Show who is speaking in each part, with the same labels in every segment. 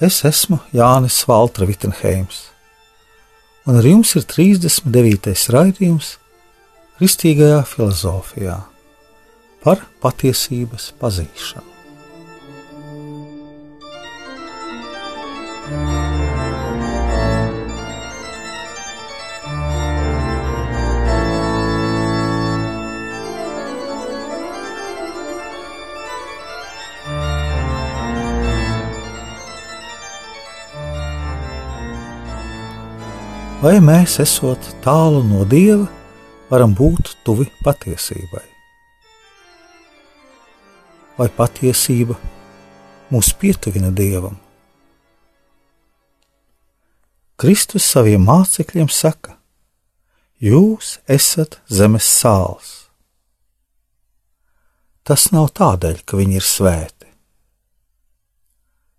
Speaker 1: Es esmu Jānis Valtra Vitsenheims, un ar jums ir 39. raidījums Kristīgajā filozofijā par patiesības pazīšanu. Vai mēs, esot tālu no dieva, varam būt tuvi patiesībai? Vai patiesība mūs pietuvina dievam? Kristus saviem mācekļiem saka: Jūs esat zemes sāls. Tas nav tādēļ, ka viņi ir svēti.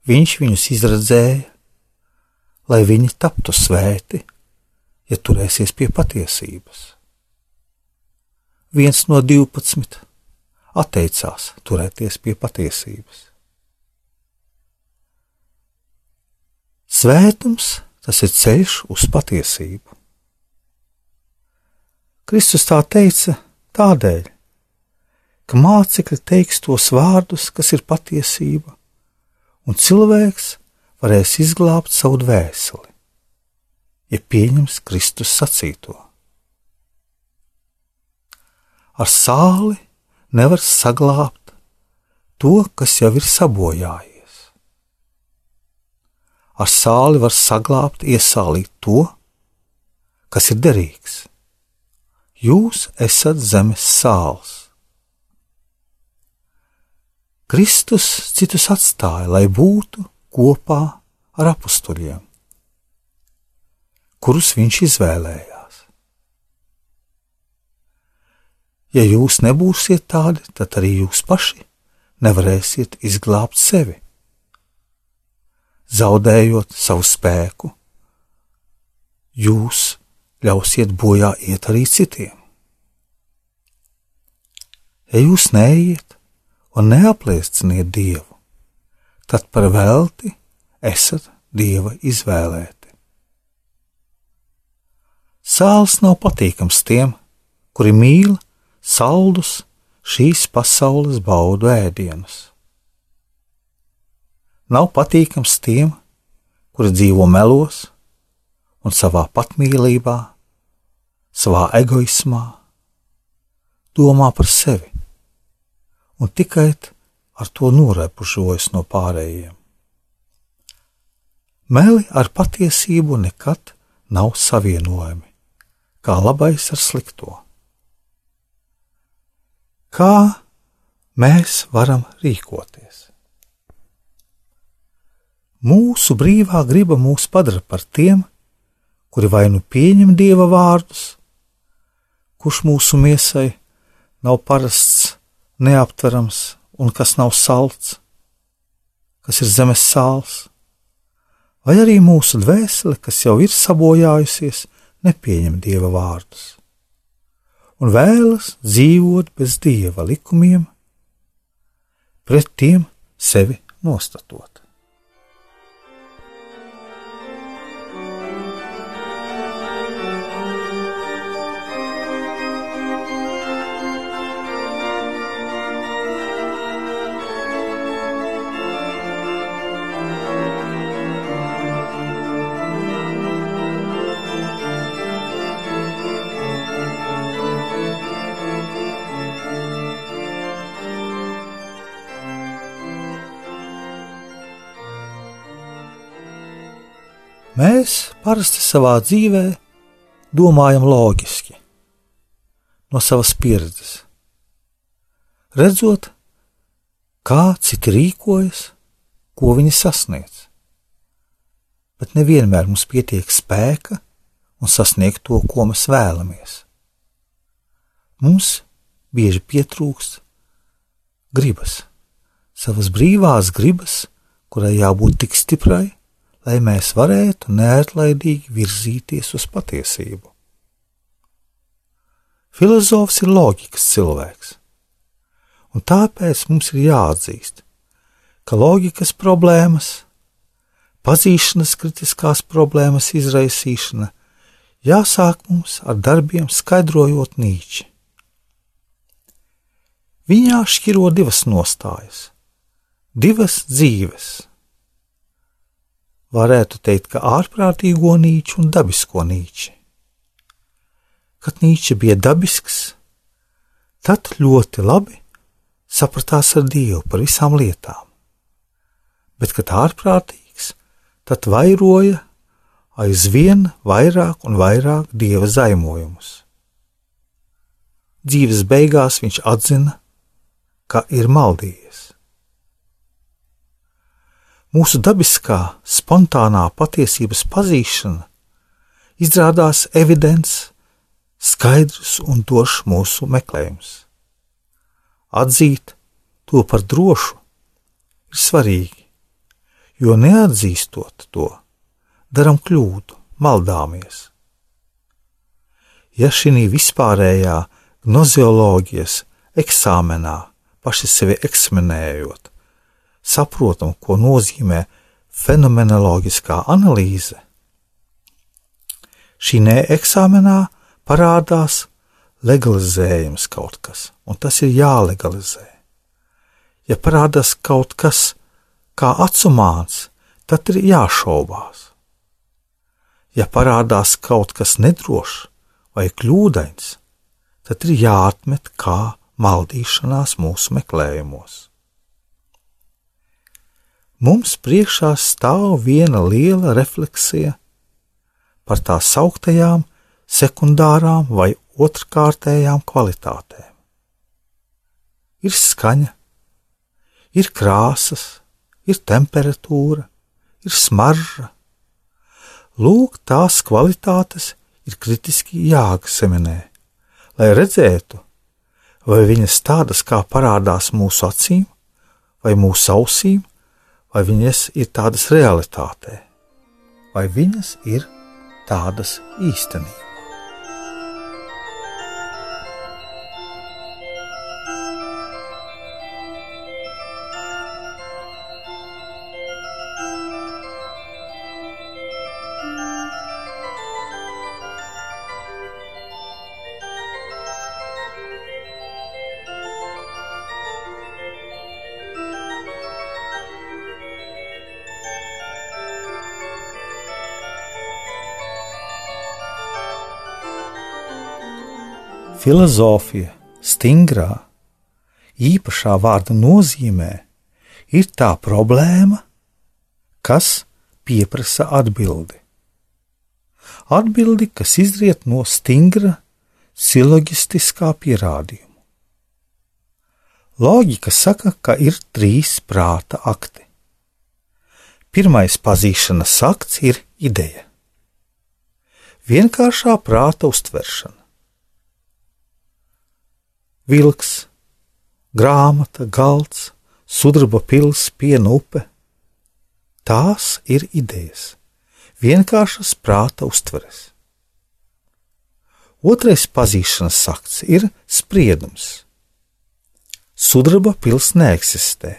Speaker 1: Viņš viņus izredzēja, lai viņi taptu svēti ja turēsies pie patiesības. Viens no divpadsmit atteicās turēties pie patiesības. Svētums tas ir ceļš uz patiesību. Kristus tā teica tādēļ, ka mācekļi teiks tos vārdus, kas ir patiesība, un cilvēks varēs izglābt savu dvēseli ja pieņems Kristus sacīto. Ar sāli nevar saglābt to, kas jau ir sabojājies. Ar sāli var saglābt, iesālīt to, kas ir derīgs. Jūs esat zemes sāls. Kristus citus atstāja, lai būtu kopā ar apstuļiem kurus viņš izvēlējās. Ja jūs nebūsiet tādi, tad arī jūs paši nevarēsiet izglābt sevi, zaudējot savu spēku. Jūs ļausiet bojā iet arī citiem. Ja jūs neiet un neaplieciniet Dievu, tad par velti esat Dieva izvēlēti. Sāls nav patīkams tiem, kuri mīl saldus šīs pasaules baudu ēdienus. Nav patīkams tiem, kuri dzīvo melos un savā patmīlībā, savā egoismā, domā par sevi un tikai ar to norepušojas no pārējiem. Meli ar patiesību nekad nav savienojami kā labais ar slikto. Kā mēs varam rīkoties? Mūsu brīvā griba mūs padara par tiem, kuri vai nu pieņem dieva vārdus, kurš mūsu miesai nav parasts, neaptverams un kas nav salds, kas ir zemes sāls, vai arī mūsu dvēsele, kas jau ir sabojājusies nepieņem dieva vārdus un vēlas dzīvot bez dieva likumiem, pret tiem sevi nostatot. Mēs parasti savā dzīvē domājam loģiski, no savas pieredzes, redzot, kā citi rīkojas, ko viņi sasniedz. bet nevienmēr mums pietiek spēka un sasniegt to, ko mēs vēlamies. Mums bieži pietrūkst gribas, savas brīvās gribas, kurai jābūt tik stiprai, lai mēs varētu neatlaidīgi virzīties uz patiesību. Filozofs ir loģikas cilvēks, un tāpēc mums ir jāatzīst, ka loģikas problēmas, pazīšanas kritiskās problēmas izraisīšana jāsāk mums ar darbiem skaidrojot nīči. Viņā šķiro divas nostājas, divas dzīves. Varētu teikt, ka ārprātīgo nīču un dabisko nīču. Kad Nīča bija dabisks, tad ļoti labi sapratās ar Dievu par visām lietām, bet, kad ārprātīgs, tad vairoja aizvien vairāk un vairāk dieva zaimojumus. Dzīves beigās viņš atzina, ka ir maldījies. Mūsu dabiskā, spontānā patiesības pazīšana izrādās evidents skaidrs un došs mūsu meklējums. Atzīt to par drošu ir svarīgi, jo neatzīstot to, darām kļūdu, maldāmies. Ja šī vispārējā gnozioloģijas eksāmenā paši sevi eksmenējot, saprotam, ko nozīmē fenomenoloģiskā analīze, šī neeksāmenā parādās legalizējams kaut kas, un tas ir jālegalizē. Ja parādās kaut kas kā atsumāns, tad ir jāšaubās. Ja parādās kaut kas nedrošs vai kļūdains, tad ir jāatmet kā maldīšanās mūsu meklējumos. Mums priekšā stāv viena liela refleksija par tā sauktajām sekundārām vai otrkārtējām kvalitātēm. Ir skaņa, ir krāsas, ir temperatūra, ir smarža. Lūk, tās kvalitātes ir kritiski jāakseminē, lai redzētu, vai viņas tādas kā parādās mūsu acīm, vai mūsu ausīm, vai viņas ir tādas realitātē, vai viņas ir tādas īstenībā. Filozofija stingrā, īpašā vārda nozīmē ir tā problēma, kas pieprasa atbildi. Atbildi, kas izriet no stingra silogistiskā pierādījuma. Loģika saka, ka ir trīs prāta akti. Pirmais pazīšanas akts ir ideja. Vienkāršā prāta uztveršana vilks, grāmata, galds, sudraba pils, piena upe. Tās ir idejas, vienkāršas prāta uztveres. Otrais pazīšanas akts ir spriedums. Sudraba pils neeksistē,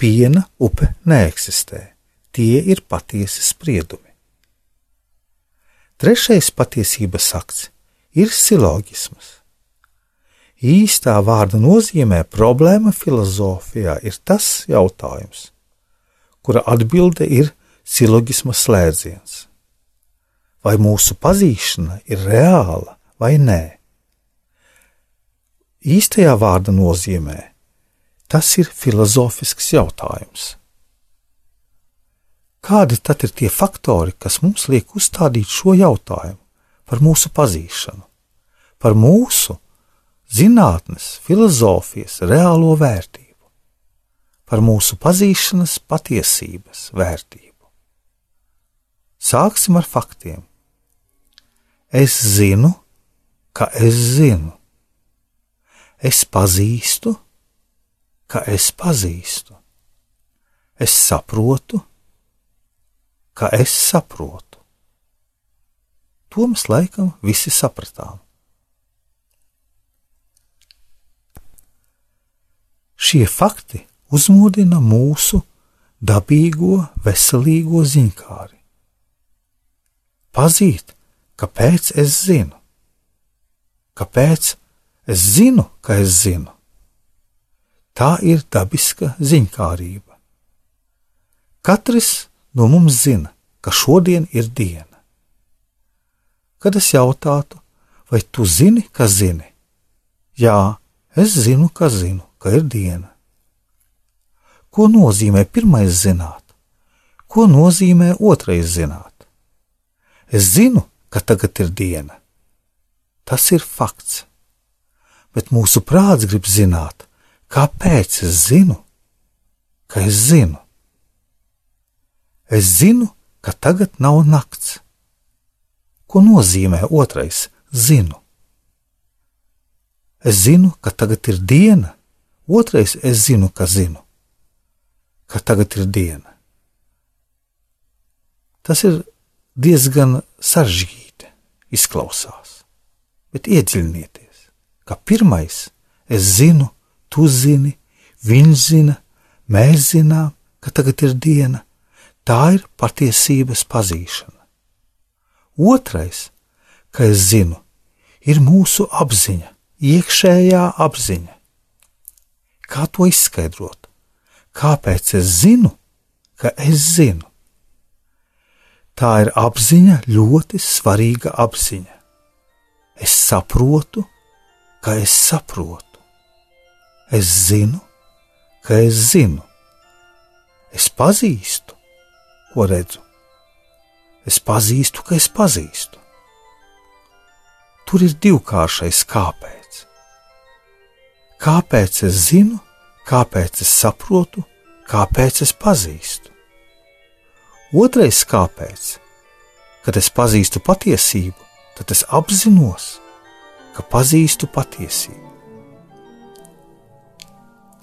Speaker 1: piena upe neeksistē, tie ir patiesi spriedumi. Trešais patiesības akts ir silogisms īstā vārda nozīmē problēma filozofijā ir tas jautājums, kura atbilde ir silogisma slēdziens. Vai mūsu pazīšana ir reāla vai nē? Īstajā vārda nozīmē tas ir filozofisks jautājums. Kādi tad ir tie faktori, kas mums liek uzstādīt šo jautājumu par mūsu pazīšanu, par mūsu zinātnes, filozofijas reālo vērtību, par mūsu pazīšanas patiesības vērtību. Sāksim ar faktiem. Es zinu, ka es zinu. Es pazīstu, ka es pazīstu. Es saprotu, ka es saprotu. To mēs laikam visi sapratām. Šie fakti uzmodina mūsu dabīgo, veselīgo ziņkāri. Pazīt, kāpēc es zinu, kāpēc es zinu, ka es zinu. Tā ir dabiska ziņkārība. Katrs no mums zina, ka šodien ir diena. Kad es jautātu, vai tu zini, ka zini? Jā, es zinu, ka zinu, ka ir diena. Ko nozīmē pirmais zināt? Ko nozīmē otrais zināt? Es zinu, ka tagad ir diena. Tas ir fakts. Bet mūsu prāts grib zināt, Kāpēc es zinu, ka es zinu? Es zinu, ka tagad nav nakts. Ko nozīmē otrais? Zinu. Es zinu, ka tagad ir diena. Otrais, es zinu, ka zinu, ka tagad ir diena. Tas ir diezgan sarežģīti, izklausās, bet iedziļinieties, ka pirmais, es zinu, tu zini, viņš zina, mēs zinām, ka tagad ir diena. Tā ir patiesības pazīšana. Otrais, ka es zinu, ir mūsu apziņa, iekšējā apziņa. Kā to izskaidrot? Kāpēc es zinu, ka es zinu? Tā ir apziņa, ļoti svarīga apziņa. Es saprotu, ka es saprotu. Es zinu, ka es zinu. Es pazīstu, ko redzu. Es pazīstu, ka es pazīstu. Tur ir divkāršais kāpēc. Kāpēc es zinu, kāpēc es saprotu, kāpēc es pazīstu. Otrais kāpēc, kad es pazīstu patiesību, tad es apzinos, ka pazīstu patiesību.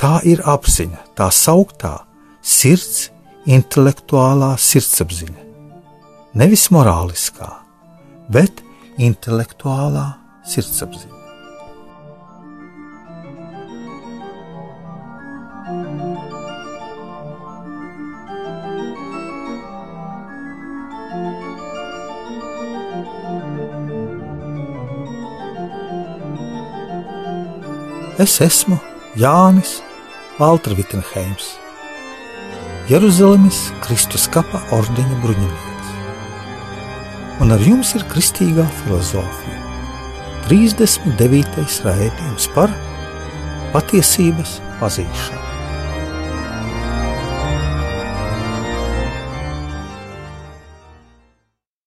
Speaker 1: Tā ir apziņa, tā sauktā sirds, intelektuālā sirdsapziņa. Nevis morāliskā, bet intelektuālā sirdsapziņa. Es esmu Jānis Valtra Vitsenheims, Jeruzalemes Kristus kapa ordeņa bruņinieks. Un ar jums ir kristīgā filozofija. 39. raidījums par patiesības pazīšanu.